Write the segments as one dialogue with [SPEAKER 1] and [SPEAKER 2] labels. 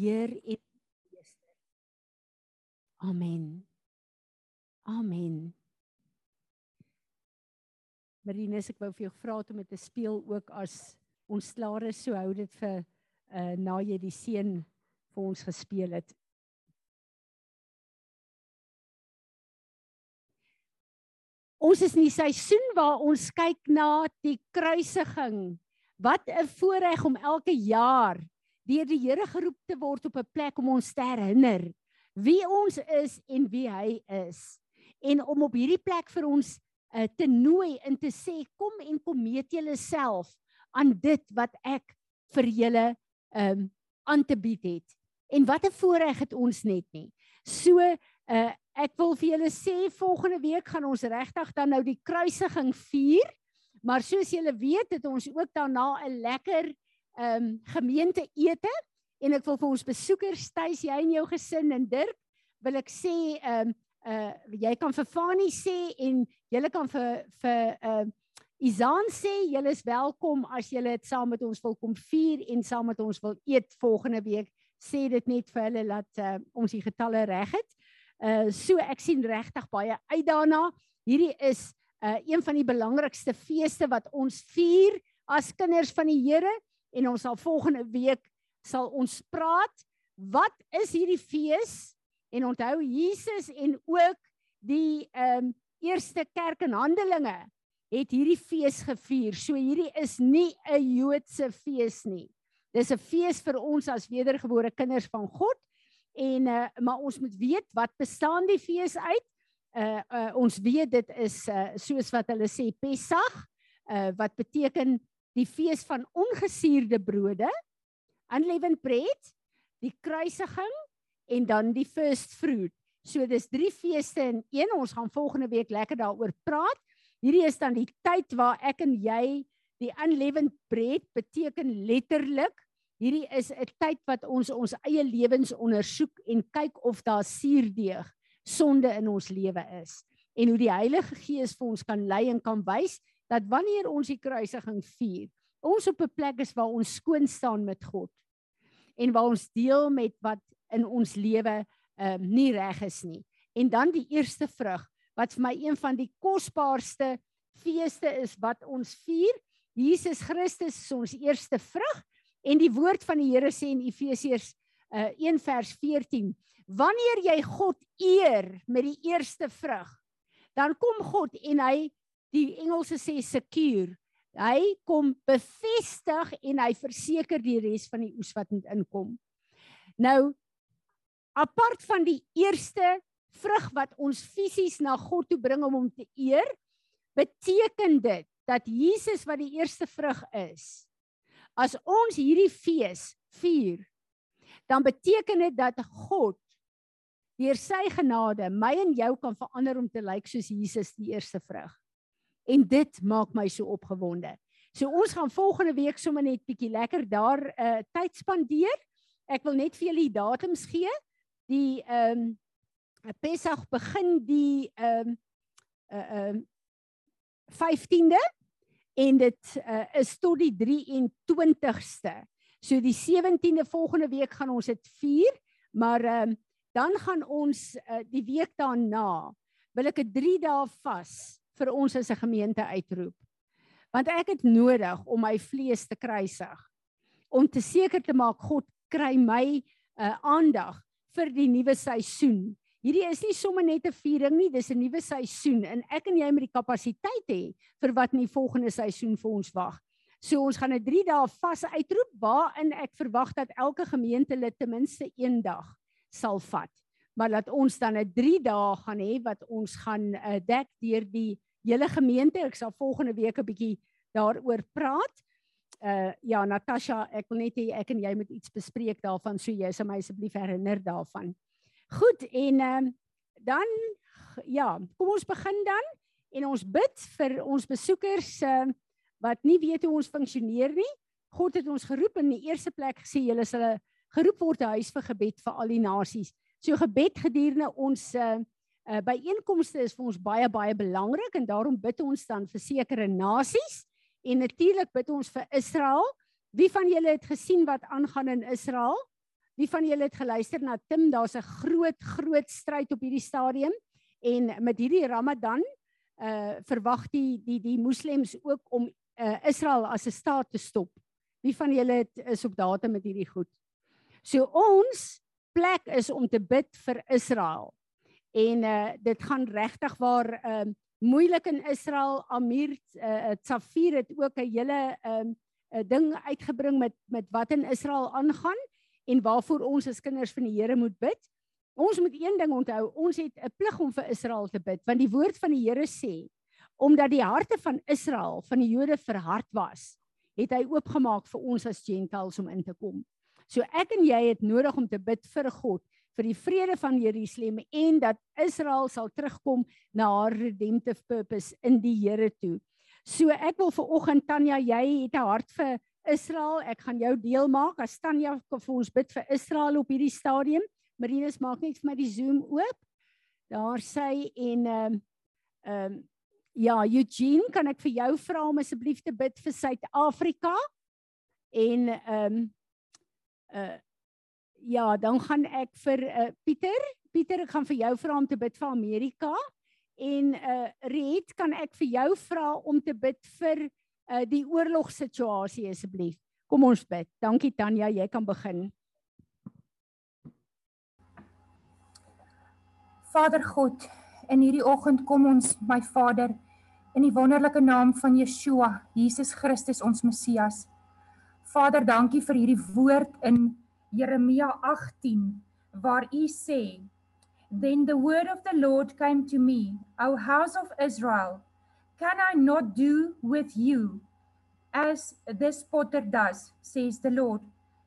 [SPEAKER 1] Heer en Meester. Amen. Amen. Marinus, ek wou vir jou vra om dit te speel ook as ons klaar is, so hou dit vir uh na jy die seën vir ons gespeel het. Ons is in die seisoen waar ons kyk na die kruisiging. Wat 'n voorreg om elke jaar deur die Here geroep te word op 'n plek om ons te herinner wie ons is en wie hy is. En om op hierdie plek vir ons uh, te nooi en te sê kom en kom meet julle self aan dit wat ek vir julle um aan te bied het. En wat 'n voorreg het ons net nie. So uh ek wil vir julle sê volgende week gaan ons regtig dan nou die kruisiging vier. Maar soos julle weet het ons ook daarna 'n lekker ehm um, gemeente ete en ek wil vir ons besoekers tuis jy en jou gesin en Dirk wil ek sê ehm um, uh jy kan vir Fani sê en julle kan vir vir ehm uh, Izaan sê julle is welkom as julle dit saam met ons wil kom vier en saam met ons wil eet volgende week sê dit net vir hulle dat uh, ons die getalle reg het. Uh so ek sien regtig baie uit daarna. Hierdie is uh een van die belangrikste feeste wat ons vier as kinders van die Here en ons sal volgende week sal ons praat wat is hierdie fees en onthou Jesus en ook die ehm um, eerste kerk in Handelinge het hierdie fees gevier. So hierdie is nie 'n Joodse fees nie. Dis 'n fees vir ons as wedergebore kinders van God. En uh maar ons moet weet wat bestaan die fees uit? Uh, uh ons weet dit is uh soos wat hulle sê Pessach, uh wat beteken die fees van ongesuurde brode, unleavened bread, die kruisiging en dan die first fruit. So dis drie feeste in een. Ons gaan volgende week lekker daaroor praat. Hierdie is dan die tyd waar ek en jy die unleavened bread beteken letterlik hierdie is 'n tyd wat ons ons eie lewens ondersoek en kyk of daar suurdeeg sonde in ons lewe is en hoe die Heilige Gees vir ons kan lei en kan wys dat wanneer ons die kruisiging vier ons op 'n plek is waar ons skoon staan met God en waar ons deel met wat in ons lewe ehm um, nie reg is nie. En dan die eerste vrug wat vir my een van die kosbaarste feeste is wat ons vier. Jesus Christus is ons eerste vrug en die woord van die Here sê in Efesiërs uh, 1 vers 14: Wanneer jy God eer met die eerste vrug, dan kom God en hy die Engelse sê secure Hy kom bevestig en hy verseker die res van die oes wat moet inkom. Nou apart van die eerste vrug wat ons fisies na God toe bring om hom te eer, beteken dit dat Jesus wat die eerste vrug is. As ons hierdie fees vier, dan beteken dit dat God deur sy genade my en jou kan verander om te lyk soos Jesus die eerste vrug en dit maak my so opgewonde. So ons gaan volgende week sommer net bietjie lekker daar uh tyd spandeer. Ek wil net vir julle die datums gee. Die ehm um, Pessach begin die ehm um, uh ehm uh, 15de en dit uh, is tot die 23ste. So die 17de volgende week gaan ons dit vier, maar ehm um, dan gaan ons uh, die week daarna wil ek 'n 3 dae vas vir ons as 'n gemeente uitroep. Want ek het nodig om my vlees te kruisig om te seker te maak God kry my uh, aandag vir die nuwe seisoen. Hierdie is nie sommer net 'n viering nie, dis 'n nuwe seisoen en ek en jy moet die kapasiteit hê vir wat in die volgende seisoen vir ons wag. So ons gaan 'n 3 dae vas uitroep waarin ek verwag dat elke gemeente lid ten minste een dag sal vat. Maar laat ons dan 'n 3 dae gaan hê wat ons gaan uh, dek deur die julle gemeente. Ek sal volgende week 'n bietjie daaroor praat. Uh ja, Natasha, ek wil net hê ek en jy moet iets bespreek daarvan, so jy sal my asseblief herinner daarvan. Goed, en ehm uh, dan ja, kom ons begin dan en ons bid vir ons besoekers uh wat nie weet hoe ons funksioneer nie. God het ons geroep in die eerste plek gesê julle sal geroep word 'n huis vir gebed vir al die nasies. So gebed gedurende ons uh Uh, byeenkomste is vir ons baie baie belangrik en daarom bid ons dan vir sekere nasies en natuurlik bid ons vir Israel. Wie van julle het gesien wat aangaan in Israel? Wie van julle het geluister na Tim? Daar's 'n groot groot stryd op hierdie stadium en met hierdie Ramadan uh verwag die die die moslems ook om uh Israel as 'n staat te stop. Wie van julle het is op datum met hierdie goed? So ons plek is om te bid vir Israel. En uh dit gaan regtig waar ehm uh, moeilik in Israel. Amir uh Tsafir het ook 'n hele ehm um, 'n ding uitgebring met met wat in Israel aangaan en waarvoor ons as kinders van die Here moet bid. Ons moet een ding onthou, ons het 'n plig om vir Israel te bid want die woord van die Here sê omdat die harte van Israel van die Jode verhard was, het hy oopgemaak vir ons as gentiles om in te kom. So ek en jy het nodig om te bid vir God vir die vrede van Jerusalem en dat Israel sal terugkom na haar redemptive purpose in die Here toe. So ek wil vir oggend Tanya, jy het 'n hart vir Israel. Ek gaan jou deel maak as Tanya vir ons bid vir Israel op hierdie stadium. Marinus maak net vir my die Zoom oop. Daar sê en ehm um, ehm um, ja, Eugene, kan ek vir jou vra om asseblief te bid vir Suid-Afrika? En ehm um, uh ja, dan gaan ek vir uh, Pieter, Pieter, ek gaan vir jou vra om te bid vir Amerika en uh Riet, kan ek vir jou vra om te bid vir uh die oorlogssituasie asseblief. Kom ons bid. Dankie Tanya, jy kan begin.
[SPEAKER 2] Vader God, in hierdie oggend kom ons, my Vader, in die wonderlike naam van Yeshua, Jesus Christus ons Messias. Vader, dankie vir hierdie woord in Jeremia 18 waar u sê Then the word of the Lord came to me, O house of Israel, can I not do with you as this potter does, says the Lord.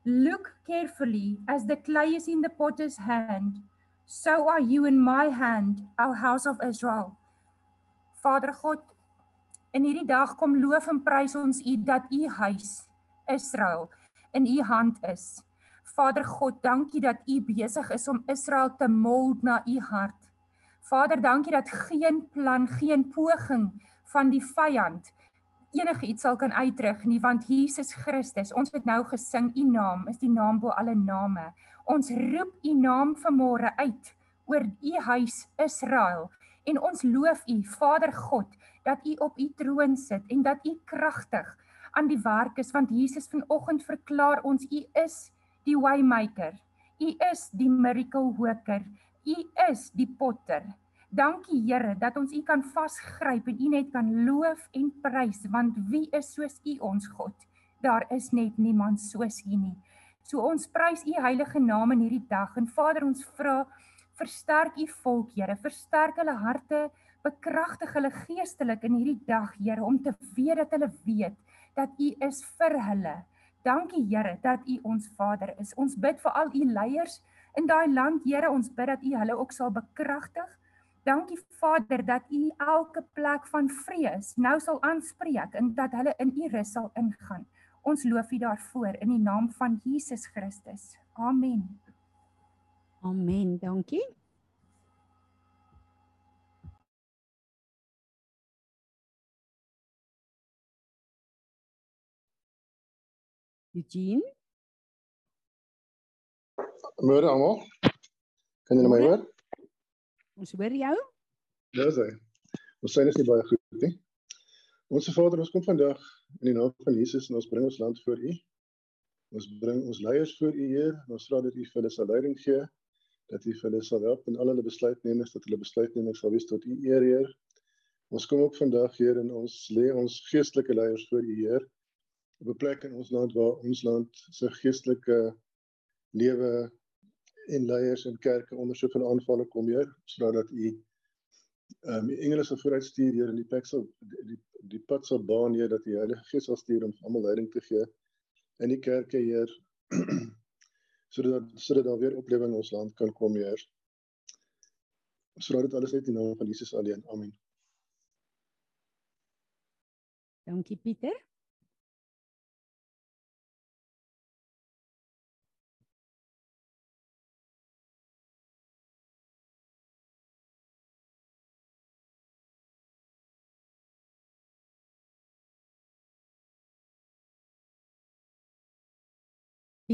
[SPEAKER 2] Look carefully as the clay is in the potter's hand, so are you in my hand, O house of Israel. Vader God, in hierdie dag kom loof en prys ons U dat U huis Israel in U hand is. Vader God, dankie dat U besig is om Israel te mold na U hart. Vader, dankie dat geen plan, geen poging van die vyand enige iets sal kan uitdruk nie want Jesus Christus, ons het nou gesing, U naam is die naam bo alle name. Ons roep U naam vanmôre uit oor U huis Israel en ons loof U, Vader God, dat U op U troon sit en dat U kragtig aan die werk is want Jesus vanoggend verklaar ons U is die waymaker. U is die miracle worker. U is die potter. Dankie Here dat ons U kan vasgryp en U net kan loof en prys want wie is soos U ons God? Daar is net niemand soos U nie. So ons prys U heilige naam in hierdie dag en Vader ons vra versterk U volk Here, versterk hulle harte, bekragtig hulle geestelik in hierdie dag Here om te weet dat hulle weet dat U is vir hulle. Dankie Here dat U ons Vader is. Ons bid vir al U leiers in daai land, Here, ons bid dat U hulle ook sal bekragtig. Dankie Vader dat U elke plek van vrees nou sal aanspreek en dat hulle in U rus sal ingaan. Ons loof U daarvoor in die naam van Jesus Christus. Amen.
[SPEAKER 1] Amen. Dankie. Eugene?
[SPEAKER 3] Môre almal. Kan julle my hoor?
[SPEAKER 1] Ons hoor jou.
[SPEAKER 3] Dis hy. Ons sien is nie baie goed nie. Ons Vader, ons kom vandag in die naam van Jesus en ons bring ons land voor U. Ons bring ons leiers voor U, Heer. Ons vra dat U vir hulle sal leiding gee, dat U vir hulle sal help in al hulle besluitnemings, dat hulle besluitnemings sal wees tot U eer, Heer. Ons kom ook vandag, Heer, en ons lê ons geestelike leiers voor U, Heer op 'n plek in ons land waar ons land se geestelike lewe en leiers en kerke onder soveel aanvalle kom hier sodat u ehm um, engele sal vooruitstuur hier in die plek sal die die pad sal baan hier dat die Heilige Gees sal stuur om almal leiding te gee in die kerke hier sodat sodat daar weer oplewing in ons land kan kom hier. Sodat dit alles net in naam van Jesus alleen. Amen.
[SPEAKER 1] Dankie Pieter.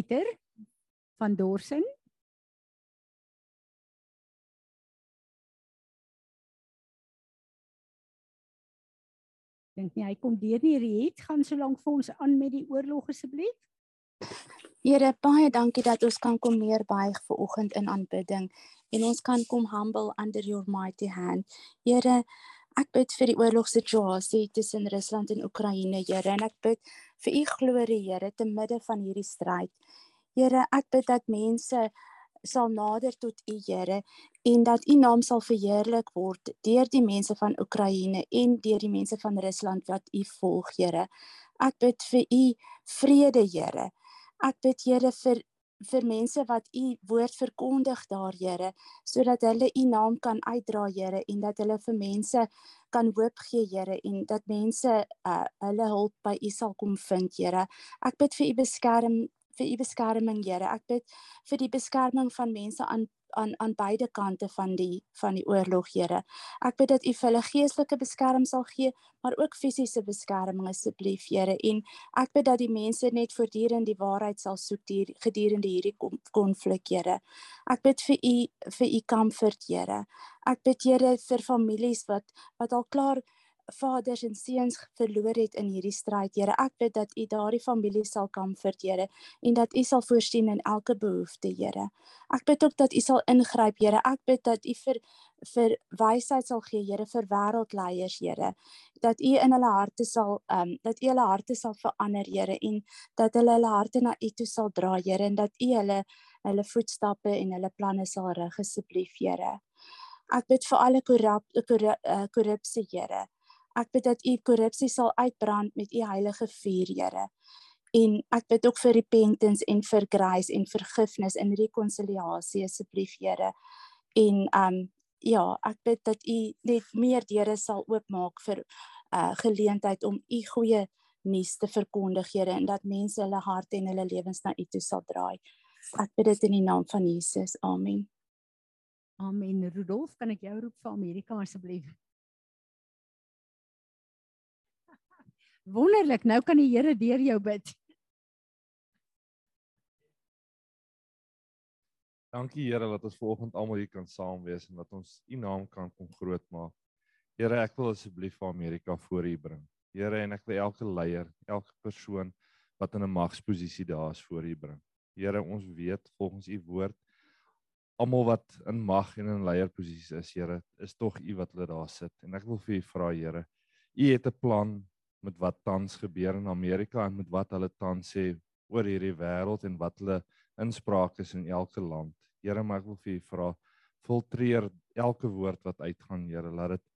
[SPEAKER 1] Pieter? van Dorsen. Dink nie hy kom deur nie. Riet gaan so lank vir ons aan met die oorlog asseblief.
[SPEAKER 4] Here, baie dankie dat ons kan kom neerbuig vir oggend in aanbidding en ons kan kom humble under your mighty hand. Here, ek bid vir die oorlogssituasie tussen Rusland en Oekraïne, Here, en ek bid vir u glorie, Here, te midde van hierdie stryd. Here, ek bid dat mense sal nader tot u Here en dat u naam sal verheerlik word deur die mense van Oekraïne en deur die mense van Rusland wat u volg, Here. Ek bid vir u vrede, Here. Ek bid Here vir vir mense wat u woord verkondig daar Here sodat hulle u naam kan uitdra Here en dat hulle vir mense kan hoop gee Here en dat mense uh, hulle hulp by u sal kom vind Here. Ek bid vir u beskerm vir u beskerming Here. Ek bid vir die beskerming van mense aan aan aan beide kante van die van die oorlog, Here. Ek bid dat U vir hulle geestelike beskerming sal gee, maar ook fisiese beskerming asseblief, Here. En ek bid dat die mense net voortdurend die waarheid sal soek hier gedurende hierdie konflik, Here. Ek bid vir U vir U comfort, Here. Ek bid Here vir families wat wat al klaar vaders en seuns verloor het in hierdie stryd. Here, ek bid dat U daardie familie sal comfort, Here, en dat U sal voorsien in elke behoefte, Here. Ek bid ook dat U sal ingryp, Here. Ek bid dat U vir vir wysheid sal gee, Here, vir wêreldleiers, Here. Dat U in hulle harte sal ehm um, dat U hulle harte sal verander, Here, en dat hulle hulle harte na U toe sal dra, Here, en dat U hulle hulle voetstappe en hulle planne sal rig asseblief, Here. Ek bid vir alle korrupsie, korrupsie, Here. Ek bid dat u korrupsie sal uitbrand met u heilige vuur, Here. En ek bid ook vir repentance en vir grace en vergifnis en rekonsiliasie asseblief, Here. En um ja, ek bid dat u net meer deure sal oopmaak vir uh geleentheid om u goeie nuus te verkondig, Here, en dat mense hulle harte en hulle lewens na u toe sal draai. Ek bid dit in die naam van Jesus. Amen.
[SPEAKER 1] Amen. Rudolf, kan ek jou roep vir Amerika asseblief? Wonderlik, nou kan die Here deur jou bid.
[SPEAKER 5] Dankie Here dat ons vanoggend almal hier kan saam wees en dat ons U naam kan kom groot maak. Here, ek wil asseblief vir Amerika voor U bring. Here, en ek wil elke leier, elke persoon wat in 'n magsposisie daar is voor U bring. Here, ons weet volgens U woord almal wat in mag en in leierposisies is, Here, is tog U wat hulle daar sit. En ek wil vir U vra, Here, U het 'n plan met wat tans gebeur in Amerika en met wat hulle tans sê oor hierdie wêreld en wat hulle inspraak is in elke land. Here, maar ek wil vir u vra, filtreer elke woord wat uitgaan, Here, laat dit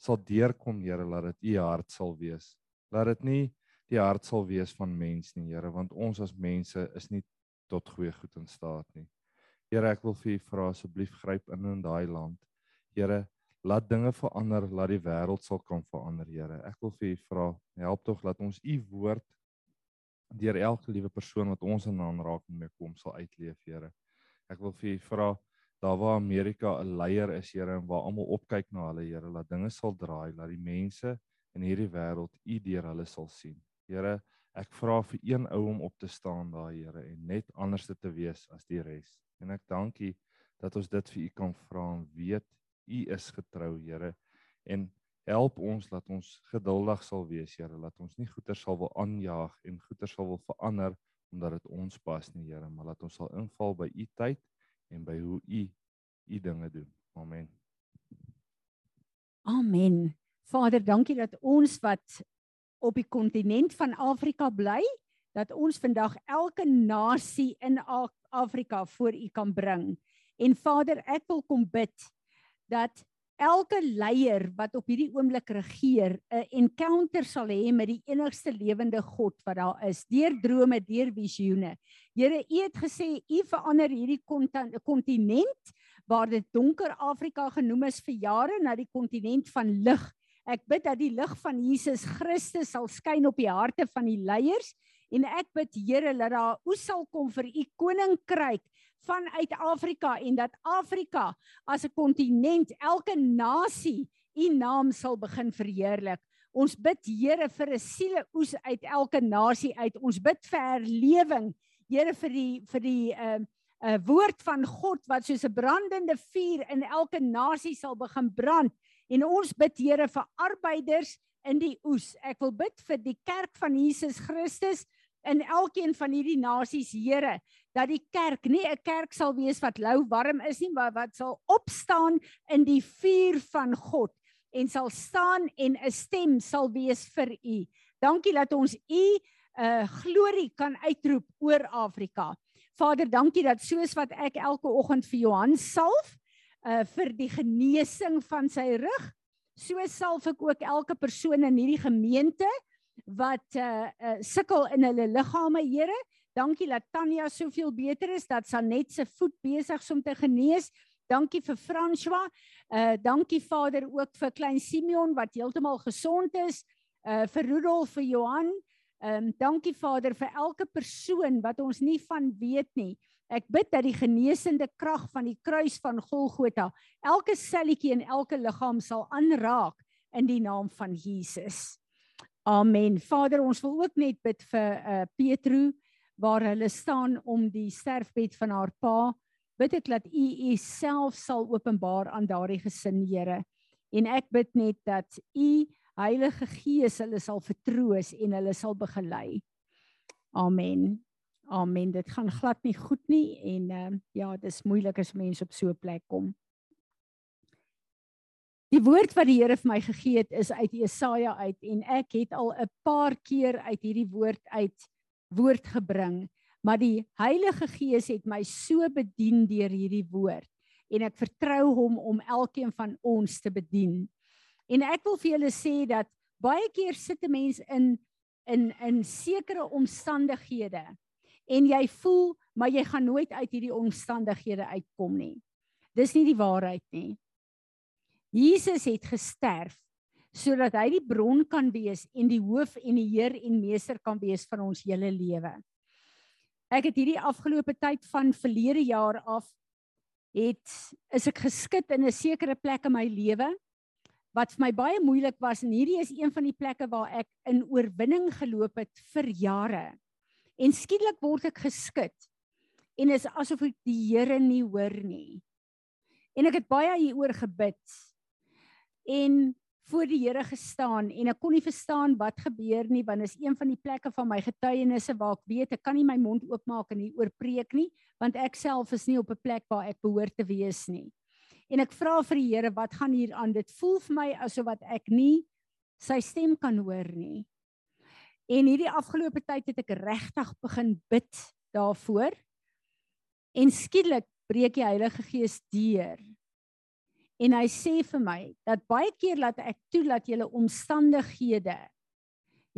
[SPEAKER 5] sal deurkom, Here, laat dit u hart sal wees. Laat dit nie die hart sal wees van mens nie, Here, want ons as mense is nie tot goeie goed in staat nie. Here, ek wil vir u vra asseblief gryp in in daai land. Here, laat dinge verander, laat die wêreld sal kan verander, Here. Ek wil vir U vra, help tog dat ons U woord deur elke liewe persoon wat ons in aanraking mee kom sal uitleef, Here. Ek wil vir U vra daar waar Amerika 'n leier is, Here, en waar almal opkyk na hulle, Here, laat dinge sal draai, laat die mense in hierdie wêreld U deur hulle sal sien. Here, ek vra vir een ou om op te staan daar, Here, en net anders te wees as die res. En ek dankie dat ons dit vir U kan vra en weet U is getrou, Here. En help ons dat ons geduldig sal wees, Here, dat ons nie goeder sal wil aanjaag en goeder sal wil verander omdat dit ons pas nie, Here, maar dat ons sal inval by U tyd en by hoe U U dinge doen. Amen.
[SPEAKER 1] Amen. Vader, dankie dat ons wat op die kontinent van Afrika bly, dat ons vandag elke nasie in Afrika voor U kan bring. En Vader, ek wil kom bid dat elke leier wat op hierdie oomblik regeer 'n encounter sal hê met die enigste lewende God wat daar is deur drome, deur visioene. Here, U het gesê U verander hierdie kontinent waar dit donker Afrika genoem is vir jare na die kontinent van lig. Ek bid dat die lig van Jesus Christus sal skyn op die harte van die leiers en ek bid Here dat daar oes sal kom vir U koninkryk vanuit Afrika en dat Afrika as 'n kontinent, elke nasie, u naam sal begin verheerlik. Ons bid Here vir 'n siele oes uit elke nasie uit. Ons bid vir herlewing. Here vir die vir die ehm uh, 'n woord van God wat soos 'n brandende vuur in elke nasie sal begin brand. En ons bid Here vir arbeiders in die oes. Ek wil bid vir die kerk van Jesus Christus in elkeen van hierdie nasies, Here, dat die kerk nie 'n kerk sal wees wat lou warm is nie, maar wat sal opstaan in die vuur van God en sal staan en 'n stem sal wees vir U. Dankie dat ons U uh, glorie kan uitroep oor Afrika. Vader, dankie dat soos wat ek elke oggend vir Johan salf uh vir die genesing van sy rug, so salf ek ook elke persoon in hierdie gemeente wat uh, uh sukkel in hulle liggame, Here. Dankie dat Tanya soveel beter is, dat Sanet se voet besig is om te genees. Dankie vir François. Uh dankie Vader ook vir klein Simeon wat heeltemal gesond is. Uh vir Rudolf, vir Johan, Ehm um, dankie Vader vir elke persoon wat ons nie van weet nie. Ek bid dat die genesende krag van die kruis van Golgotha elke selletjie in elke liggaam sal aanraak in die naam van Jesus. Amen. Vader, ons wil ook net bid vir uh Petro waar hulle staan om die sterfbed van haar pa. Bid ek dat U U self sal openbaar aan daardie gesin, Here. En ek bid net dat U Heilige Gees hulle sal vertroos en hulle sal begelei. Amen. Amen. Dit gaan glad nie goed nie en uh, ja, dis moeilik as mense op so 'n plek kom. Die woord wat die Here vir my gegee het is uit Jesaja uit en ek het al 'n paar keer uit hierdie woord uit woord gebring, maar die Heilige Gees het my so bedien deur hierdie woord en ek vertrou hom om elkeen van ons te bedien. En ek wil vir julle sê dat baie keer sit 'n mens in in in sekere omstandighede en jy voel maar jy gaan nooit uit hierdie omstandighede uitkom nie. Dis nie die waarheid nie. Jesus het gesterf sodat hy die bron kan wees en die hoof en die heer en meester kan wees van ons hele lewe. Ek het hierdie afgelope tyd van verlede jaar af het is ek geskit in 'n sekere plek in my lewe wat vir my baie moeilik was en hierdie is een van die plekke waar ek in oorwinning geloop het vir jare. En skielik word ek geskit en is asof ek die Here nie hoor nie. En ek het baie hieroor gebid en voor die Here gestaan en ek kon nie verstaan wat gebeur nie want is een van die plekke van my getuienisse waar ek weet ek kan nie my mond oopmaak en hier oor preek nie want ek self is nie op 'n plek waar ek behoort te wees nie. En ek vra vir die Here wat gaan hier aan? Dit voel vir my asof wat ek nie sy stem kan hoor nie. En hierdie afgelope tyd het ek regtig begin bid daarvoor. En skielik breek die Heilige Gees deur en hy sê vir my dat baie keer laat ek toelaat julle omstandighede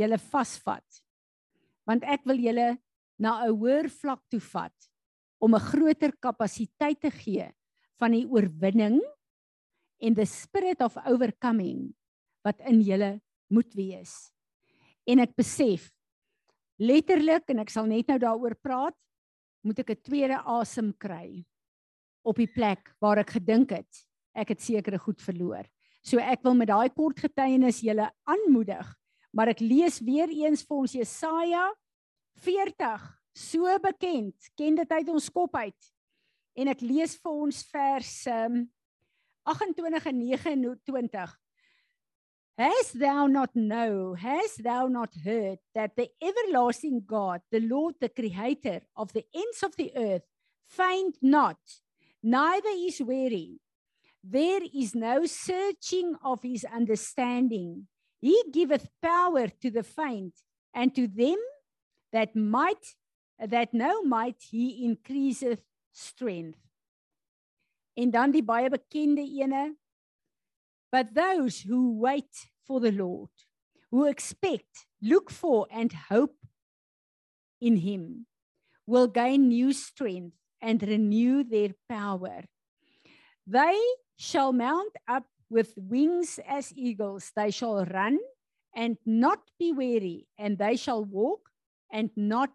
[SPEAKER 1] julle vasvat want ek wil julle na 'n hoër vlak toe vat om 'n groter kapasiteit te gee van die oorwinning en the spirit of overcoming wat in julle moet wees. En ek besef letterlik en ek sal net nou daaroor praat, moet ek 'n tweede asem kry op die plek waar ek gedink het ek het sekere goed verloor. So ek wil met daai kort getuienis julle aanmoedig, maar ek lees weer eens vir ons Jesaja 40, so bekend, ken dit uit ons kop uit en ek lees vir ons vers um, 28 en 29 Has thou not know has thou not heard that the everlasting God the Lord the creator of the ends of the earth faint not neither is weary there is no searching of his understanding he giveth power to the faint and to them that might that no might he increaseth strength. En dan die baie bekende ene but those who wait for the Lord who expect look for and hope in him will gain new strength and renew their power. They shall mount up with wings as eagles. They shall run and not be weary, and they shall walk and not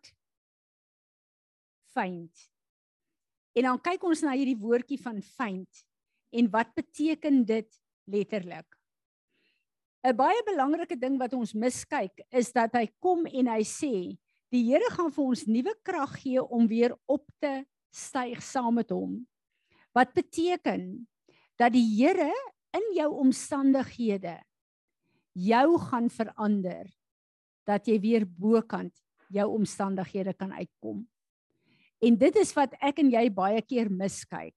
[SPEAKER 1] faint. En dan kyk ons na hierdie woordjie van faint en wat beteken dit letterlik? 'n Baie belangrike ding wat ons miskyk is dat hy kom en hy sê die Here gaan vir ons nuwe krag gee om weer op te styg saam met hom. Wat beteken dat die Here in jou omstandighede jou gaan verander dat jy weer bokant jou omstandighede kan uitkom. En dit is wat ek en jy baie keer miskyk.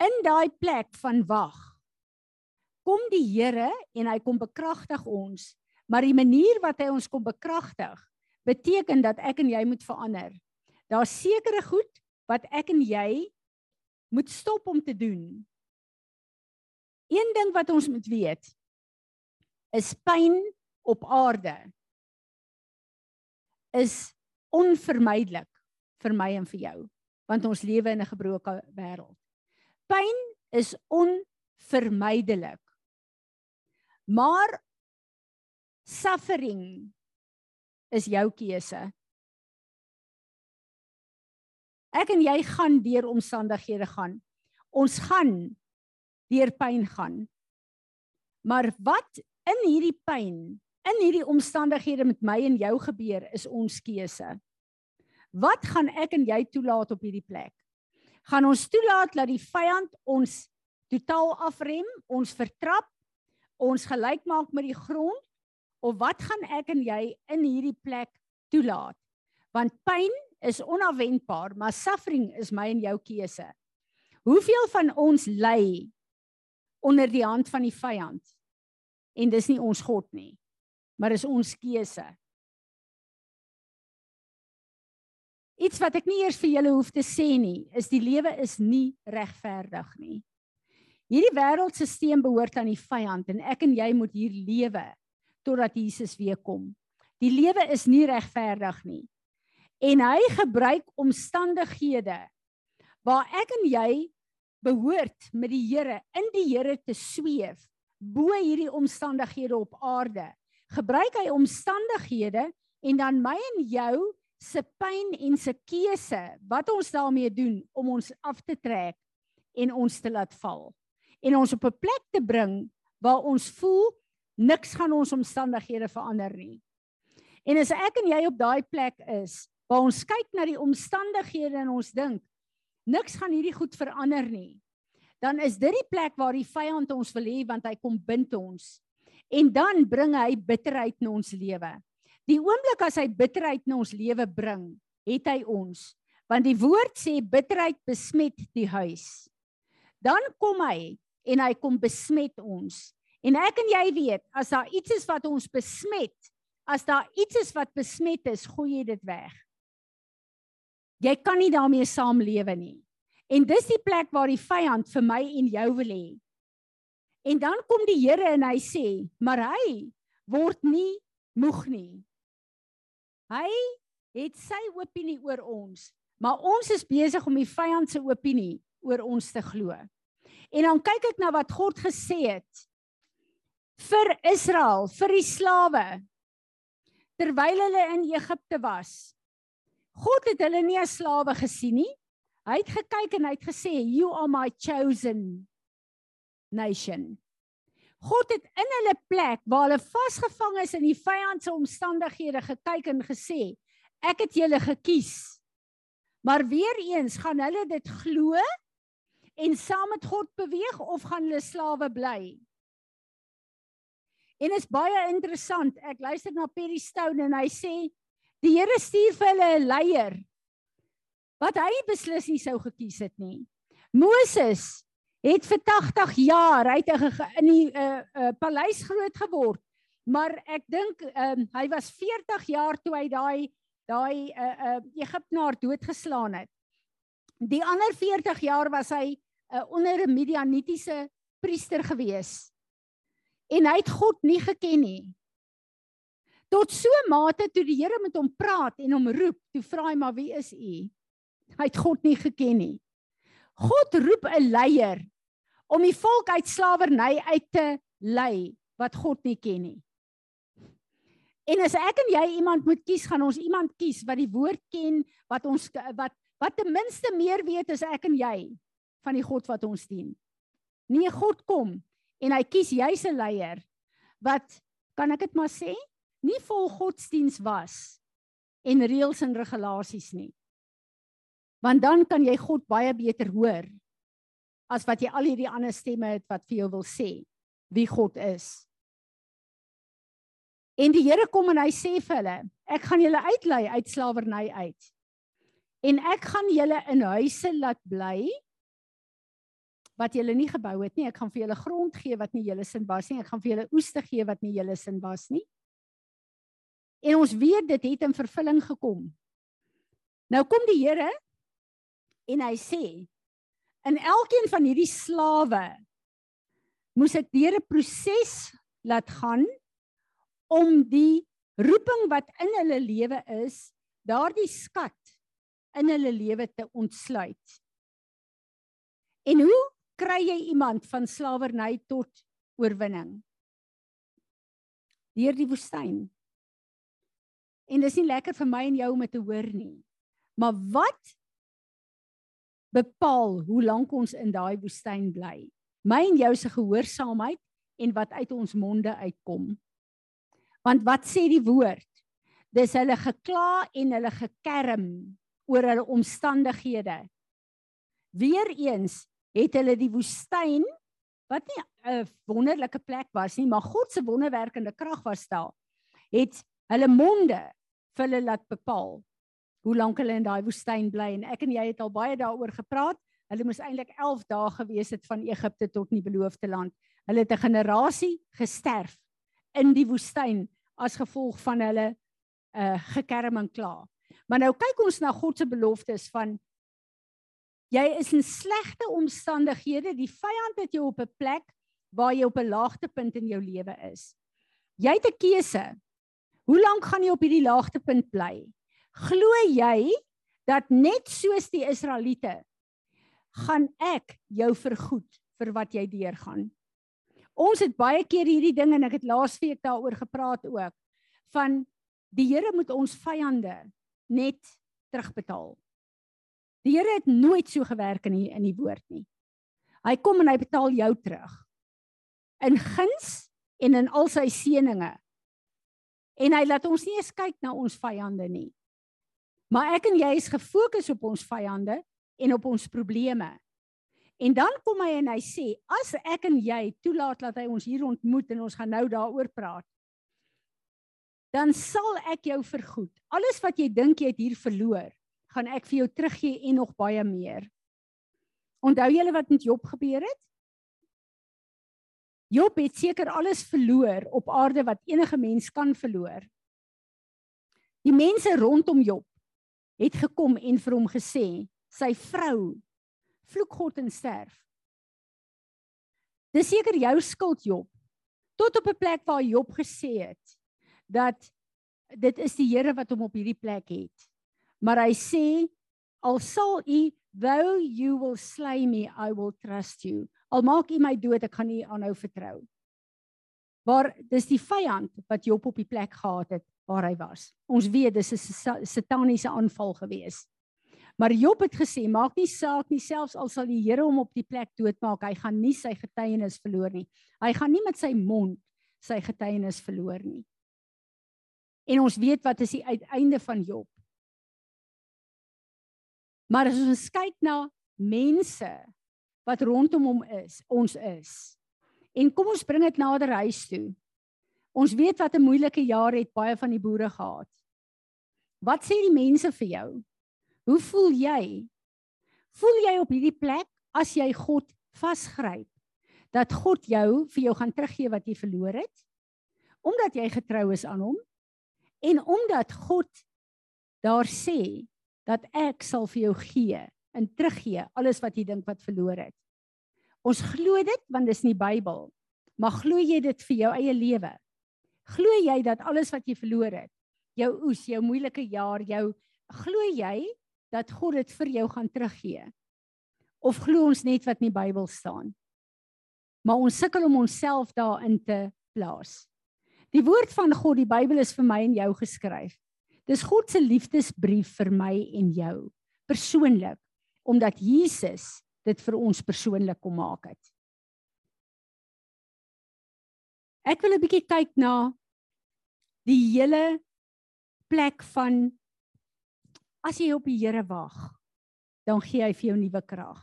[SPEAKER 1] In daai plek van wag kom die Here en hy kom bekragtig ons, maar die manier wat hy ons kom bekragtig beteken dat ek en jy moet verander. Daar's sekere goed wat ek en jy moet stop om te doen. Een ding wat ons moet weet is pyn op aarde is onvermydelik vir my en vir jou want ons lewe in 'n gebroke wêreld. Pyn is onvermydelik. Maar suffering is jou keuse. Ek en jy gaan deur omstandighede gaan. Ons gaan deur pyn gaan. Maar wat in hierdie pyn, in hierdie omstandighede met my en jou gebeur, is ons keuse. Wat gaan ek en jy toelaat op hierdie plek? Gaan ons toelaat dat die vyand ons totaal afrem, ons vertrap, ons gelyk maak met die grond of wat gaan ek en jy in hierdie plek toelaat? Want pyn is onverwendbaar, maar suffering is my en jou keuse. Hoeveel van ons ly onder die hand van die vyand? En dis nie ons God nie, maar is ons keuse. Iets wat ek nie eers vir julle hoef te sê nie, is die lewe is nie regverdig nie. Hierdie wêreldstelsel behoort aan die vyand en ek en jy moet hier lewe totdat Jesus weer kom. Die lewe is nie regverdig nie. En hy gebruik omstandighede waar ek en jy behoort met die Here in die Here te sweef bo hierdie omstandighede op aarde. Gebruik hy omstandighede en dan my en jou se pyn en se keuse wat ons daarmee doen om ons af te trek en ons te laat val en ons op 'n plek te bring waar ons voel niks gaan ons omstandighede verander nie. En as ek en jy op daai plek is waar ons kyk na die omstandighede en ons dink niks gaan hierdie goed verander nie, dan is dit die plek waar die vyand ons wil hê want hy kom bind ons. En dan bring hy bitterheid in ons lewe. Die oomblik as hy bitterheid in ons lewe bring, het hy ons. Want die woord sê bitterheid besmet die huis. Dan kom hy en hy kom besmet ons. En ek en jy weet, as daar iets is wat ons besmet, as daar iets is wat besmet is, gooi jy dit weg. Jy kan nie daarmee saamlewe nie. En dis die plek waar die vyand vir my en jou wil hê. En dan kom die Here en hy sê, maar hy word nie moeg nie. Hy het sy opinie oor ons, maar ons is besig om die vyand se opinie oor ons te glo. En dan kyk ek na wat God gesê het vir Israel, vir die slawe terwyl hulle in Egipte was. God het hulle nie as slawe gesien nie. Hy het gekyk en hy het gesê, "You are my chosen nation." God het in hulle plek waar hulle vasgevang is in die vyand se omstandighede gekyk en gesê, ek het julle gekies. Maar weer eens gaan hulle dit glo en saam met God beweeg of gaan hulle slawe bly? En is baie interessant. Ek luister na Perry Stone en hy sê die Here stuur vir hulle 'n leier wat hy beslis nie sou gekies het nie. Moses het vir 80 jaar uit in die uh, uh, paleis groot geword. Maar ek dink um, hy was 40 jaar toe hy daai daai uh, uh, Egiptenaar doodgeslaan het. Die ander 40 jaar was hy uh, onder 'n Midianitiese priester gewees. En hy het God nie geken nie. Tot so mate toe die Here met hom praat en hom roep, toe vra hy maar wie is u? Hy het God nie geken nie. God roep 'n leier om die volk uit slawerny uit te lei wat God nie ken nie. En as ek en jy iemand moet kies, gaan ons iemand kies wat die woord ken, wat ons wat wat ten minste meer weet as ek en jy van die God wat ons dien. Nee, God kom en hy kies juis 'n leier wat kan ek dit maar sê, nie vol godsdiens was en reëls en regulasies nie. Want dan kan jy God baie beter hoor as wat jy al hierdie ander stemme het wat vir jou wil sê wie God is. En die Here kom en hy sê vir hulle, ek gaan julle uitlei uit slawerny uit. En ek gaan julle in huise laat bly wat julle nie gebou het nie. Ek gaan vir julle grond gee wat nie julle sin was nie. Ek gaan vir julle oes te gee wat nie julle sin was nie. En ons weet dit het in vervulling gekom. Nou kom die Here en hy sê in elkeen van hierdie slawe moes ek deur 'n proses laat gaan om die roeping wat in hulle lewe is, daardie skat in hulle lewe te ontsluit. En hoe kry jy iemand van slawerny tot oorwinning? Deur die woestyn. En dis nie lekker vir my en jou om dit te hoor nie. Maar wat bepaal hoe lank ons in daai woestyn bly? My en jou se gehoorsaamheid en wat uit ons monde uitkom. Want wat sê die woord? Dis hulle gekla en hulle gekerm oor hulle omstandighede. Weereens het hulle die woestyn wat nie 'n wonderlike plek was nie, maar God se wonderwerkende krag was daar. Het hulle monde vir hulle laat bepaal hoe lank hulle in daai woestyn bly en ek en jy het al baie daaroor gepraat. Hulle moes eintlik 11 dae gewees het van Egipte tot in die beloofde land. Hulle het 'n generasie gesterf in die woestyn as gevolg van hulle uh gekerm en kla. Maar nou kyk ons na God se beloftes van Jy is in slegte omstandighede. Die vyand het jou op 'n plek waar jy op 'n laagtepunt in jou lewe is. Jy het 'n keuse. Hoe lank gaan jy op hierdie laagtepunt bly? Glo jy dat net soos die Israeliete gaan ek jou vergoed vir wat jy deurgaan? Ons het baie keer hierdie ding en ek het laasweek daaroor gepraat ook van die Here moet ons vyande net terugbetaal. Die Here het nooit so gewerk in die, in die woord nie. Hy kom en hy betaal jou terug. In guns en in al sy seëninge. En hy laat ons nie eens kyk na ons vyande nie. Maar ek en jy is gefokus op ons vyande en op ons probleme. En dan kom hy en hy sê, as ek en jy toelaat dat hy ons hier ontmoet en ons gaan nou daaroor praat, dan sal ek jou vergoed. Alles wat jy dink jy het hier verloor, gaan ek vir jou teruggee en nog baie meer. Onthou julle wat met Job gebeur het? Job het seker alles verloor op aarde wat enige mens kan verloor. Die mense rondom Job het gekom en vir hom gesê, sy vrou vloek God en sterf. Dis seker jou skuld Job. Tot op 'n plek waar Job gesê het dat dit is die Here wat hom op hierdie plek het maar hy sê al sal u though you will slay me i will trust you al maak u my dood ek gaan u aanhou vertrou. Waar dis die vyand wat Job op die plek gehad het waar hy was. Ons weet dis 'n sataniese aanval gewees. Maar Job het gesê maak nie saak nie selfs al sal die Here hom op die plek doodmaak hy gaan nie sy getuienis verloor nie. Hy gaan nie met sy mond sy getuienis verloor nie. En ons weet wat is die uiteinde van Job. Maar as ons kyk na mense wat rondom hom is, ons is. En kom ons bring dit nader huis toe. Ons weet wat 'n moeilike jaar het baie van die boere gehad. Wat sê die mense vir jou? Hoe voel jy? Voel jy op hierdie plek as jy God vasgryp dat God jou vir jou gaan teruggee wat jy verloor het? Omdat jy getrou is aan hom en omdat God daar sê dat ek sal vir jou gee en teruggee alles wat jy dink wat verloor het. Ons glo dit want dis in die Bybel. Maar glo jy dit vir jou eie lewe? Glo jy dat alles wat jy verloor het, jou oes, jou moeilike jaar, jou glo jy dat God dit vir jou gaan teruggee? Of glo ons net wat in die Bybel staan? Maar ons sukkel om onsself daarin te plaas. Die woord van God, die Bybel is vir my en jou geskryf. Dis God se liefdesbrief vir my en jou persoonlik omdat Jesus dit vir ons persoonlik kom maak het. Ek wil 'n bietjie kyk na die hele plek van as jy op die Here wag. dan gee hy vir jou nuwe krag.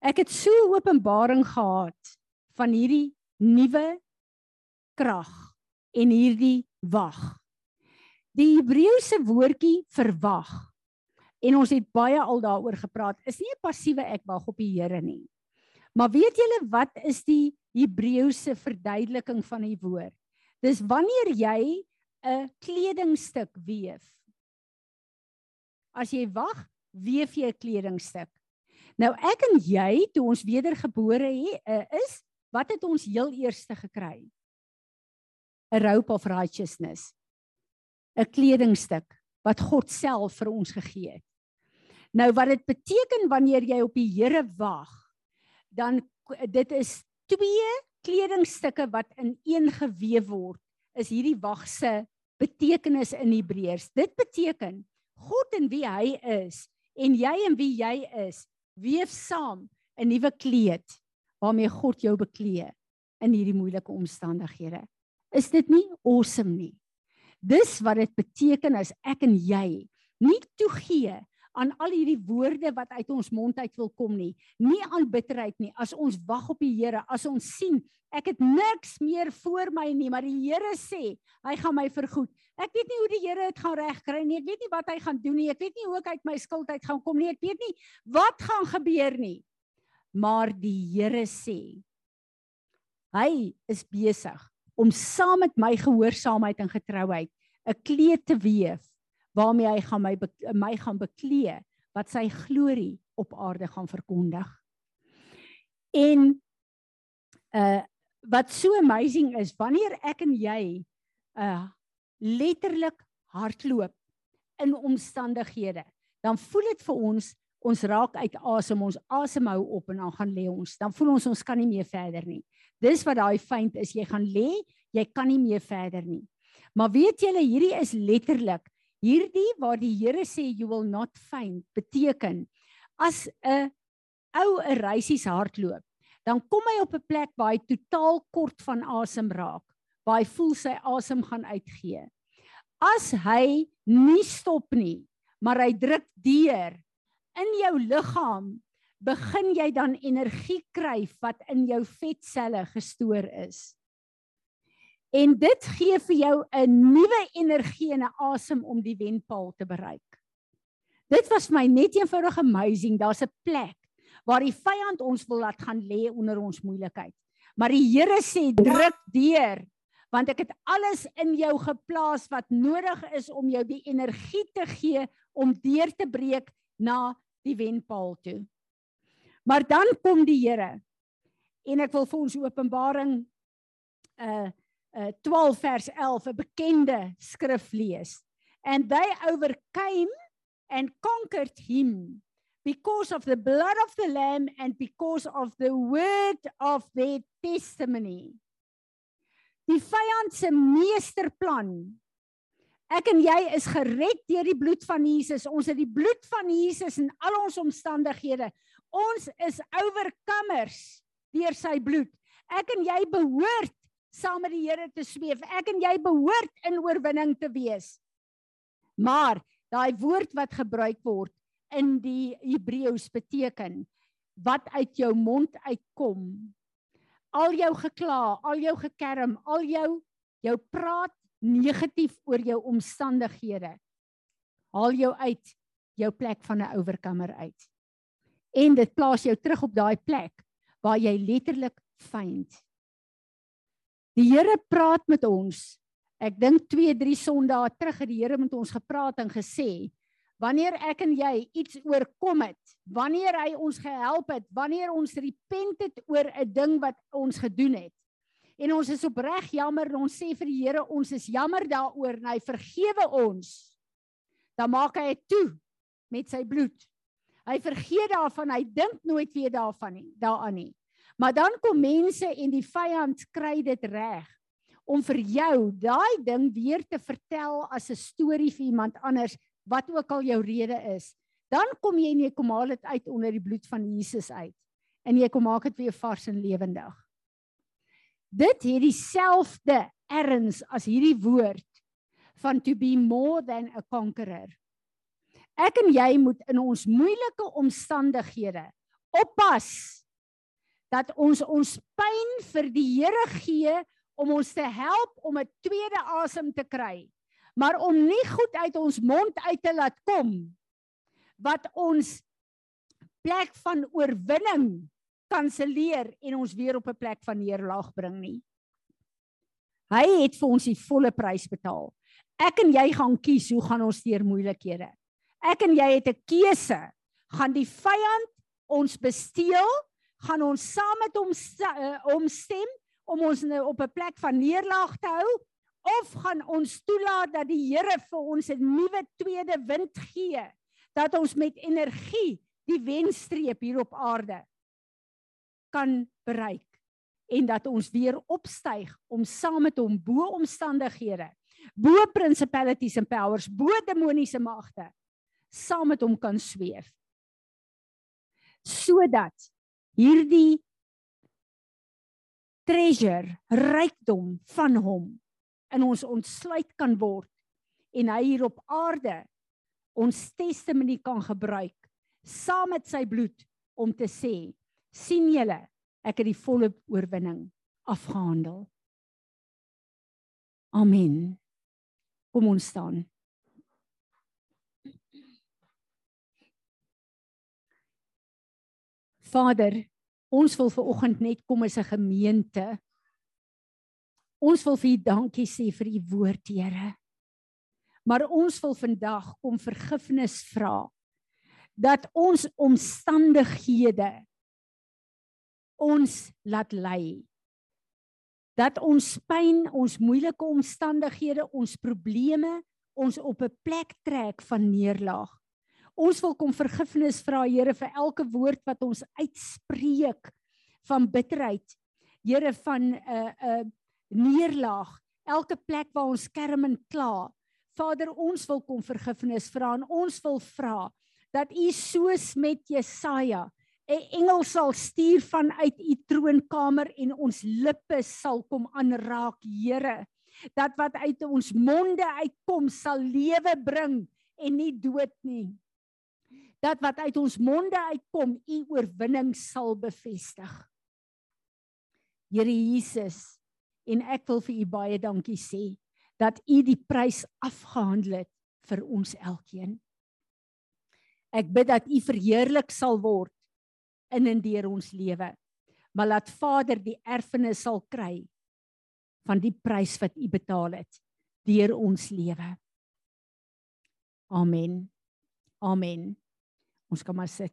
[SPEAKER 1] Ek het so openbaring gehad van hierdie nuwe krag en hierdie wag. Die Hebreëse woordjie verwag en ons het baie al daaroor gepraat. Is nie 'n passiewe ek wag op die Here nie. Maar weet julle wat is die Hebreëse verduideliking van die woord? Dis wanneer jy 'n kledingstuk weef. As jy wag, weef jy 'n kledingstuk. Nou ek en jy toe ons wedergebore uh, is, wat het ons heel eerste gekry? 'n robe of righteousness. 'n kledingstuk wat God self vir ons gegee het. Nou wat dit beteken wanneer jy op die Here wag, dan dit is twee kledingstukke wat in een gewewe word. Is hierdie wag se betekenis in Hebreërs. Dit beteken God en wie hy is en jy en wie jy is, weef saam 'n nuwe kleed waarmee God jou beklee in hierdie moeilike omstandighede. Is dit nie awesome nie? Dis wat dit beteken as ek en jy nie toegee aan al hierdie woorde wat uit ons mond uit wil kom nie, nie aan bitterheid nie. As ons wag op die Here, as ons sien ek het niks meer voor my nie, maar die Here sê, hy gaan my vergoed. Ek weet nie hoe die Here dit gaan regkry nie. Ek weet nie wat hy gaan doen nie. Ek weet nie hoe ek uit my skuld uit gaan kom nie. Ek weet nie wat gaan gebeur nie. Maar die Here sê, hy is besig om saam met my gehoorsaamheid en getrouheid 'n kleed te weef waarmee hy gaan my my gaan beklee wat sy glorie op aarde gaan verkondig. En uh wat so amazing is wanneer ek en jy uh letterlik hardloop in omstandighede, dan voel dit vir ons ons raak uit asem, ons asem hou op en dan gaan lê ons. Dan voel ons ons kan nie meer verder nie. Dis wat daai feit is, jy gaan lê, jy kan nie meer verder nie. Maar weet julle, hierdie is letterlik hierdie waar die Here sê you will not faint beteken as 'n ou 'n reisies hardloop, dan kom hy op 'n plek waar hy totaal kort van asem raak, waar hy voel sy asem gaan uitgee. As hy nie stop nie, maar hy druk deur in jou liggaam begin jy dan energie kry wat in jou vetselle gestoor is. En dit gee vir jou 'n nuwe energie en 'n asem om die wenpaal te bereik. Dit was my net eenvoudig amazing. Daar's 'n plek waar die vyand ons wil laat gaan lê onder ons moeilikheid. Maar die Here sê druk deur want ek het alles in jou geplaas wat nodig is om jou die energie te gee om deur te breek na die wenpaal toe. Maar dan kom die Here. En ek wil vir ons Openbaring uh uh 12 vers 11 'n bekende skrif lees. And they overcame and conquered him because of the blood of the lamb and because of the word of their testimony. Die vyand se meesterplan. Ek en jy is gered deur die bloed van Jesus. Ons het die bloed van Jesus in al ons omstandighede. Ons is oorkommers deur sy bloed. Ek en jy behoort saam met die Here te sweef. Ek en jy behoort in oorwinning te wees. Maar daai woord wat gebruik word in die Hebreëus beteken wat uit jou mond uitkom. Al jou gekla, al jou gekerm, al jou jou praat negatief oor jou omstandighede. Haal jou uit jou plek van 'n oorkomer uit en dit plaas jou terug op daai plek waar jy letterlik vind. Die Here praat met ons. Ek dink 2, 3 Sondae terug het die Here met ons gepraat en gesê wanneer ek en jy iets oorkom het, wanneer hy ons gehelp het, wanneer ons repent het oor 'n ding wat ons gedoen het. En ons is opreg jammer en ons sê vir die Here ons is jammer daaroor en hy vergewe ons. Dan maak hy dit toe met sy bloed. Hy vergeet daarvan, hy dink nooit weer daarvan nie, daaraan nie. Maar dan kom mense en die vyand kry dit reg om vir jou daai ding weer te vertel as 'n storie vir iemand anders, wat ook al jou rede is. Dan kom jy en jy kom haal dit uit onder die bloed van Jesus uit en jy kom maak dit weer vars en lewendig. Dit het dieselfde erns as hierdie woord van to be more than a conqueror. Ek en jy moet in ons moeilike omstandighede oppas dat ons ons pyn vir die Here gee om ons te help om 'n tweede asem te kry, maar om nie goed uit ons mond uit te laat kom wat ons plek van oorwinning kanselleer en ons weer op 'n plek van neerlaag bring nie. Hy het vir ons die volle prys betaal. Ek en jy gaan kies hoe gaan ons deur moeilikhede. Ek en jy het 'n keuse. Gaan die vyand ons besteel? Gaan ons saam met hom omstem om ons nou op 'n plek van neerlaag te hou of gaan ons toelaat dat die Here vir ons 'n nuwe tweede wind gee dat ons met energie die wenstreep hier op aarde kan bereik en dat ons weer opstyg om saam met hom bo omstandighede, bo principalities and powers, bo demoniese magte saam met hom kan sweef. Sodat hierdie treasure, rykdom van hom in ons ontsluit kan word en hy hier op aarde ons testimonie kan gebruik saam met sy bloed om te sê sien julle ek het die volle oorwinning afgehandel. Amen. Kom ons staan. Vader, ons wil ver oggend net kom as 'n gemeente. Ons wil vir U dankie sê vir U woord, Here. Maar ons wil vandag kom vergifnis vra dat ons omstandighede ons laat lei. Dat ons pyn, ons moeilike omstandighede, ons probleme ons op 'n plek trek van neerlaag. Ons wil kom vergifnis vra Here vir elke woord wat ons uitspreek van bitterheid. Here van 'n uh, 'n uh, neerlaag, elke plek waar ons kerm en kla. Vader, ons wil kom vergifnis vra en ons wil vra dat U soos met Jesaja 'n engel sal stuur vanuit u troonkamer en ons lippe sal kom aanraak, Here. Dat wat uit ons monde uitkom sal lewe bring en nie dood nie. Dat wat uit ons monde uitkom u oorwinning sal bevestig. Here Jesus, en ek wil vir u baie dankie sê dat u die prys afgehandel het vir ons elkeen. Ek bid dat u verheerlik sal word in en deur ons lewe. Maar laat Vader die erfenis sal kry van die prys wat U betaal het deur ons lewe. Amen. Amen. Ons kan maar sit.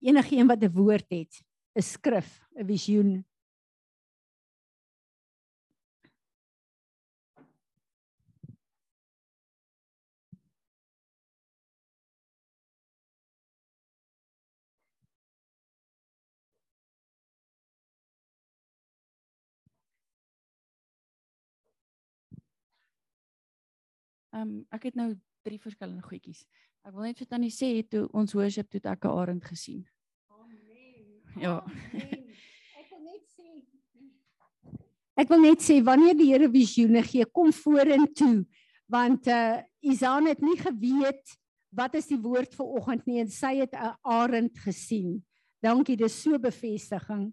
[SPEAKER 1] Enige een wat 'n woord het, 'n skrif, 'n visioen,
[SPEAKER 6] Ehm um, ek het nou drie verskillende goedjies. Ek wil net vir tannie sê toe ons worship toe ek 'n arend gesien. Amen. Ja. Amen.
[SPEAKER 1] Ek wil net sê Ek wil net sê wanneer die Here visioene gee, kom vorentoe want uh Isaan het nie geweet wat is die woord vir oggend nie en sy het 'n arend gesien. Dankie, dis so bevestiging.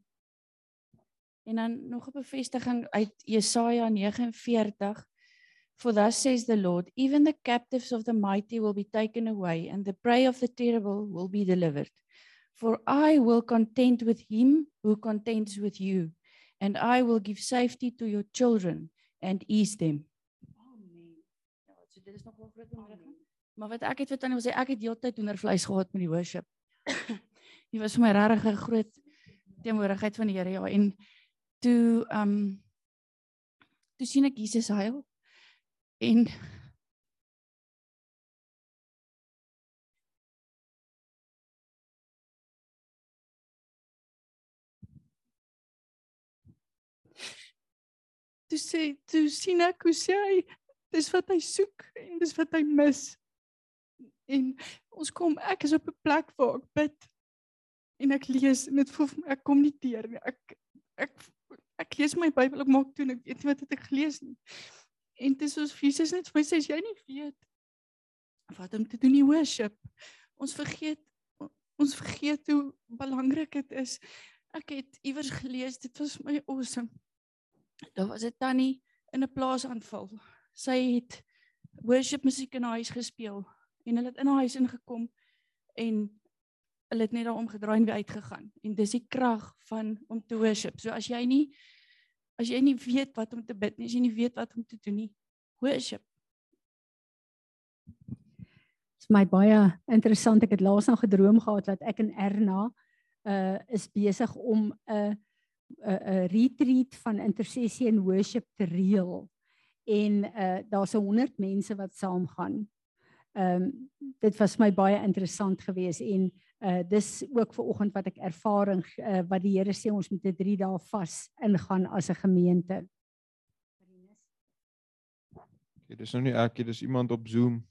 [SPEAKER 6] En dan nog 'n bevestiging uit Jesaja 49 For thus says the Lord, even the captives of the mighty will be taken away, and the prey of the terrible will be delivered. For I will contend with him who contends with you, and I will give safety to your children and ease them. Amen. Ja, so dit is nog wel groot onderrig. Maar wat ek het vir tannie wil sê, ek het heeltyd hoendervleis gehad met die worship. Dit was vir my regtig 'n groot teenwoordigheid van die Here ja en toe ehm um, toe sien ek Jesus huil en Toe sê toe sien ek hoe sê hy dis wat hy soek en dis wat hy mis. En ons kom ek is op 'n plek waar ek bid en ek lees en dit voel ek kom nie deur nie. Ek ek ek lees my Bybel ek maak toe en ek weet nie wat het ek gelees nie. En dit is ons Jesus net vir my sê jy nie weet wat om te doen nie worship. Ons vergeet ons vergeet hoe belangrik dit is. Ek het iewers gelees, dit was my awesome. Daar was 'n tannie in 'n plaasaanval. Sy het worship musiek in haar huis gespeel en hulle het in haar huis ingekom en hulle het net daar omgedraai en weer uitgegaan. En dis die krag van om te worship. So as jy nie as jy nie weet wat om te bid nie, as jy nie weet wat om te doen nie, worship
[SPEAKER 1] my baie interessant. Ek het laas nog gedroom gehad dat ek en Erna uh is besig om 'n 'n retreat van intersessie en worship te reël. En uh daar's 100 mense wat saamgaan. Ehm um, dit was my baie interessant geweest en uh dis ook ver oggend wat ek ervaring uh, wat die Here sê ons moet 'n 3 dae vas ingaan as 'n gemeente.
[SPEAKER 7] Ja, dis nou nie ek, dis iemand op Zoom.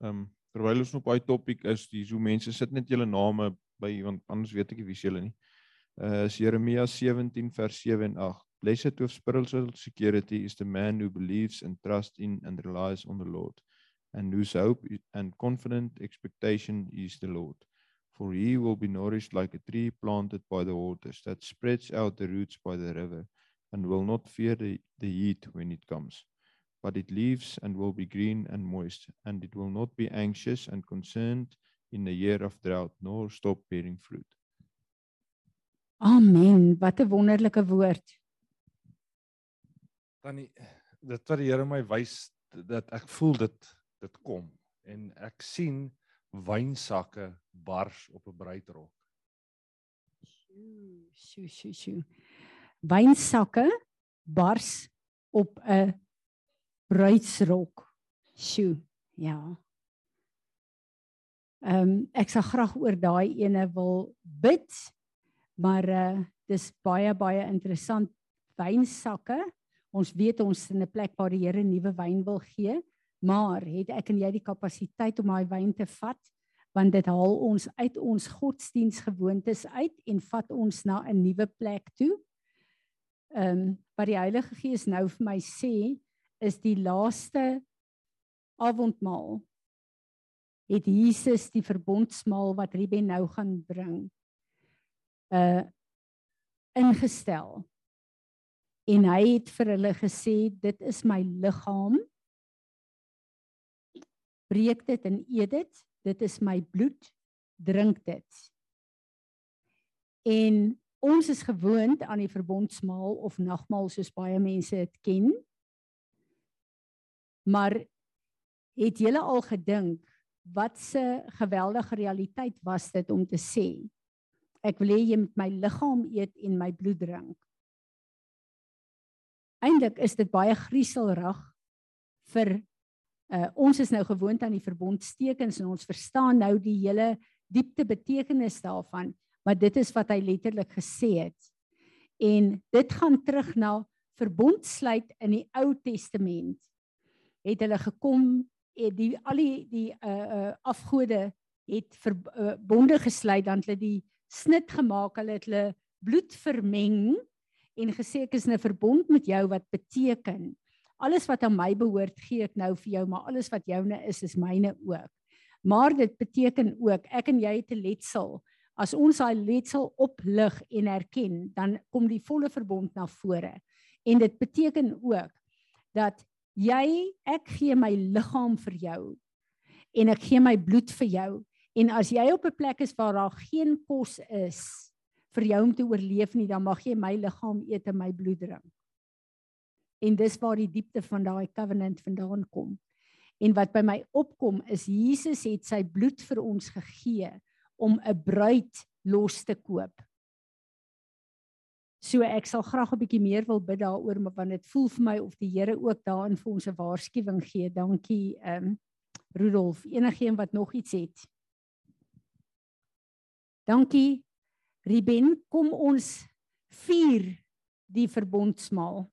[SPEAKER 7] Ehm um, terwyl ons op daai topik is, dis hoe mense sit net julle name by want anders weet ek nie wie se julle nie. Uh is Jeremia 17 vers 7 en 8. Blessed with spiritual security is the man who believes and trusts in and relies on the Lord and whose hope and confident expectation is the Lord. For he will be nourished like a tree planted by the waters that spreads out the roots by the river and will not fear the, the heat when it comes but it leaves and will be green and moist, and it will not be anxious and concerned in the year of drought, nor stop bearing fruit.
[SPEAKER 1] Amen. Wat 'n wonderlike woord.
[SPEAKER 5] Tannie, dit wat die Here my wys dat ek voel dit dit kom en ek sien wynsakke bars op 'n bruidrok.
[SPEAKER 1] Sjoe, sjoe, sjoe, sjoe. Wynsakke bars op 'n bruidsrok. Sjoe, ja. Ehm um, ek sal graag oor daai ene wil bid. Maar uh dis baie baie interessant wynsakke. Ons weet ons is in 'n plek waar die Here nuwe wyn wil gee, maar het ek en jy die kapasiteit om daai wyn te vat? Want dit haal ons uit ons godsdiensgewoontes uit en vat ons na 'n nuwe plek toe. Ehm um, wat die Heilige Gees nou vir my sê, is die laaste avondmaal het Jesus die verbondsmaal wat Ruben nou gaan bring uh ingestel en hy het vir hulle gesê dit is my liggaam breek dit en eet dit. Dit is my bloed drink dit. En ons is gewoond aan die verbondsmaal of nagmaal soos baie mense dit ken. Maar het julle al gedink wat 'n geweldige realiteit was dit om te sê ek wil hê jy moet my liggaam eet en my bloed drink. Eindelik is dit baie grieselrig vir uh, ons is nou gewoond aan die verbondstekens en ons verstaan nou die hele diepte betekenis daarvan, maar dit is wat hy letterlik gesê het. En dit gaan terug na verbondsluit in die Ou Testament het hulle gekom die al die die uh uh afgode het verbonde uh, gesluit dan hulle die snit gemaak hulle het hulle bloed vermeng en gesê ek is 'n verbond met jou wat beteken alles wat aan my behoort gee ek nou vir jou maar alles wat joune is is myne ook. Maar dit beteken ook ek en jy het 'n letsel. As ons daai letsel oplig en erken dan kom die volle verbond na vore. En dit beteken ook dat jy ek gee my liggaam vir jou en ek gee my bloed vir jou. En as jy op 'n plek is waar daar geen kos is vir jou om te oorleef nie dan mag jy my liggaam eet en my bloed drink en dis waar die diepte van daai covenant vandaan kom en wat by my opkom is Jesus het sy bloed vir ons gegee om 'n bruid los te koop So ek sal graag 'n bietjie meer wil bid daaroor, maar want dit voel vir my of die Here ook daarin vir ons 'n waarskuwing gee. Dankie ehm um, Rudolf, enigiemand wat nog iets het. Dankie Ruben, kom ons vier die verbondsmaal.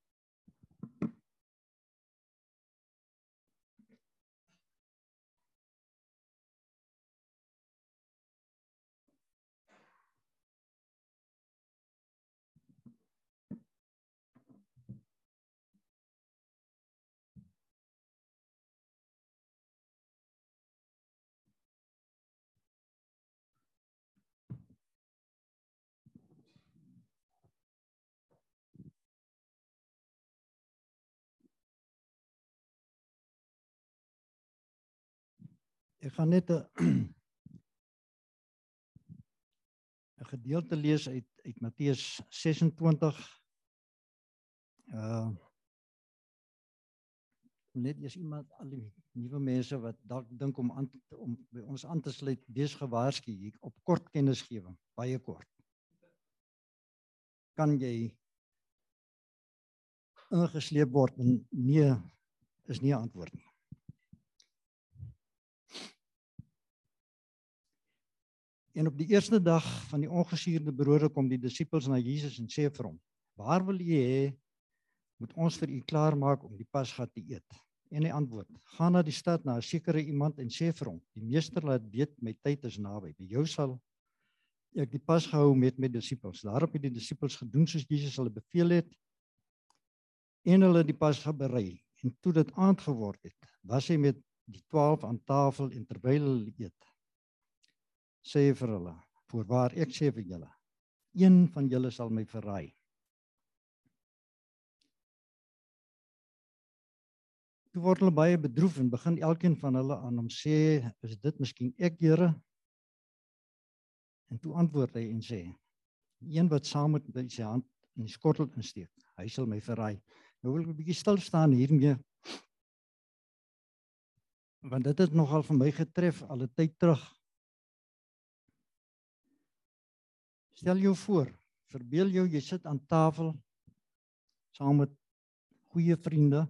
[SPEAKER 8] Ek gaan net 'n 'n gedeelte lees uit uit Matteus 26 uh net as iemand al die nuwe mense wat dalk dink om aan om by ons aan te sluit, wees gewaarsku hier op kort kennisgewing, baie kort. Kan jy ingesleep word en nee is nie 'n antwoord nie. En op die eerste dag van die ongesuurde brode kom die disippels na Jesus en sê vir hom: "Waar wil u hê moet ons vir u klaarmaak om die Pasga te eet?" En hy antwoord: "Gaan na die stad na 'n sekere iemand en sê vir hom: Die meester laat weet my tyd is naby. By jou sal ek die Pasga hou met my disippels." Daarop het die disippels gedoen soos Jesus hulle beveel het en hulle die Pasga berei. En toe dit aand geword het, was hy met die 12 aan tafel en terwyl hulle eet, sê vir hulle: "Voorwaar ek sê vir julle, een van julle sal my verraai." Toe word hulle baie bedroef en begin elkeen van hulle aan hom sê: "Is dit miskien ek, Here?" En toe antwoord hy en sê: "Een wat saam met my sy hand in die skottel insteek, hy sal my verraai." Nou wil ek 'n bietjie stil staan hiermee. Want dit het nogal vir my getref al 'n tyd terug. Stel jou voor, verbeel jou jy sit aan tafel saam met goeie vriende.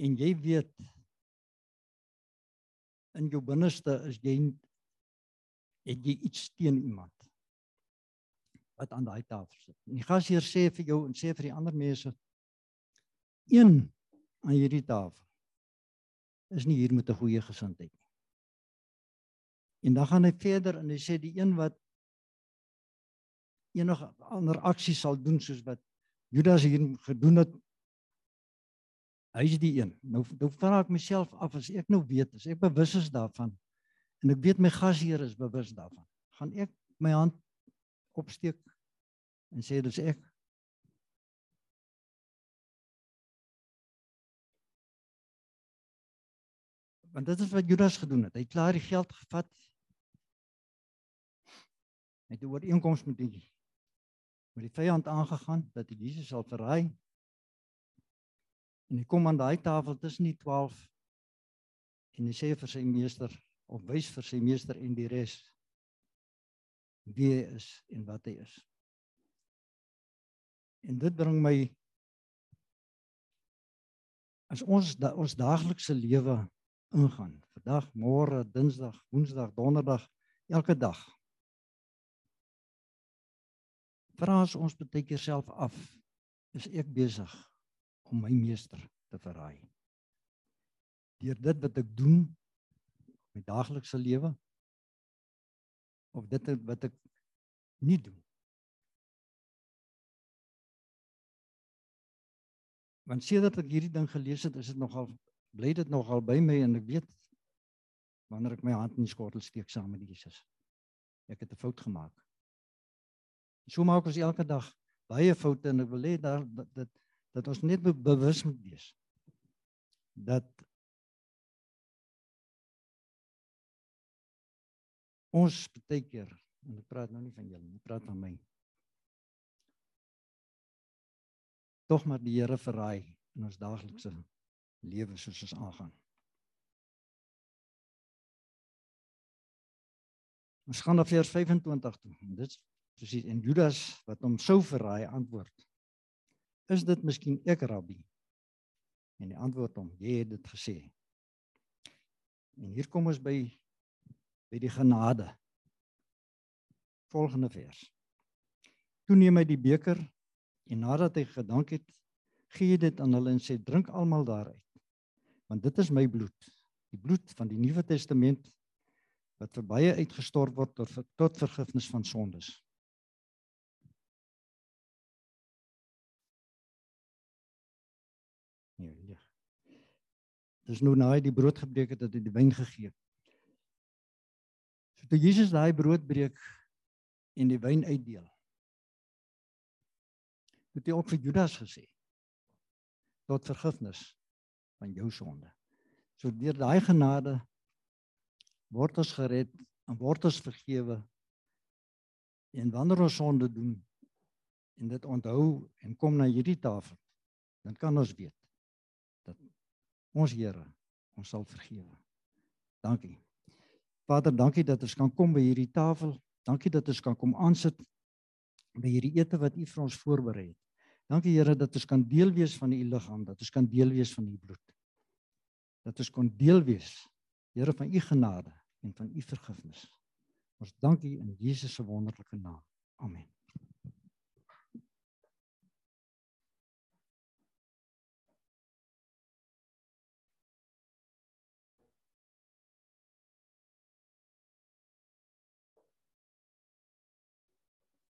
[SPEAKER 8] En jy weet in jou binneste is jy het jy iets teen iemand wat aan daai tafel sit. En die gasheer sê vir jou en sê vir die ander mense een aan hierdie tafel is nie hier met 'n goeie gesindheid nie. En dan gaan hy verder en hy sê die een wat enige ander aksie sal doen soos wat Judas hier gedoen het hy is die een. Nou nou vra ek myself af as ek nou weet, as ek bewus is daarvan en ek weet my gasheer is bewus daarvan, gaan ek my hand opsteek en sê dis ek want dit is wat Judas gedoen het hy het klaar die geld gevat hy het 'n ooreenkoms met die met die vyand aangegaan dat hy Jesus sal verraai en hy kom aan daai tafel tussen die 12 en hy sê vir sy meester of wys vir sy meester en die res wie hy is en wat hy is. En dit bring my as ons da, ons daaglikse lewe ingaan, vandag, môre, dinsdag, woensdag, donderdag, elke dag. Vra ons baie keer self af, is ek besig om my meester te verraai? Deur dit wat ek doen my daaglikse lewe of dit wat ek nie doen. Want sedert ek hierdie ding gelees het, is dit nogal bly dit nogal by my en ek weet wanneer ek my hand in die skottel steek saam met Jesus. Ek het 'n fout gemaak. So maak ons elke dag baie foute en ek wil hê daar dat, dat dat ons net bewus moet wees dat ons baie keer en ek praat nou nie van julle ek praat van my. Tog maar die Here verraai in ons daaglikse lewe soos ons aangaan. Ons gaan na vers 25 toe. Dit presies en Judas wat hom sou verraai antwoord. Is dit miskien ek rabbi? En die antwoord hom, jy het dit gesê. En hier kom ons by by die genade. Volgende vers. Toe neem hy die beker en nadat hy gedank het, gee hy dit aan hulle en sê drink almal daaruit. Want dit is my bloed, die bloed van die Nuwe Testament wat vir baie uitgestort word tot tot vergifnis van sondes. Dis nou naai die brood gebreek het dat hy die wyn gegee het. So toe Jesus daai brood breek en die wyn uitdeel. Het hy ook vir Judas gesê tot vergifnis van jou sonde. So deur daai genade word ons gered en word ons vergewe. En wanneer ons sonde doen en dit onthou en kom na hierdie tafel, dan kan ons weet ons Here ons sal vergewe. Dankie. Vader, dankie dat ons kan kom by hierdie tafel. Dankie dat ons kan kom aansit by hierdie ete wat U vir ons voorberei het. Dankie Here dat ons kan deel wees van U liggaam, dat ons kan deel wees van U bloed. Dat ons kon deel wees, Here van U genade en van U vergifnis. Ons dankie in Jesus se wonderlike naam. Amen.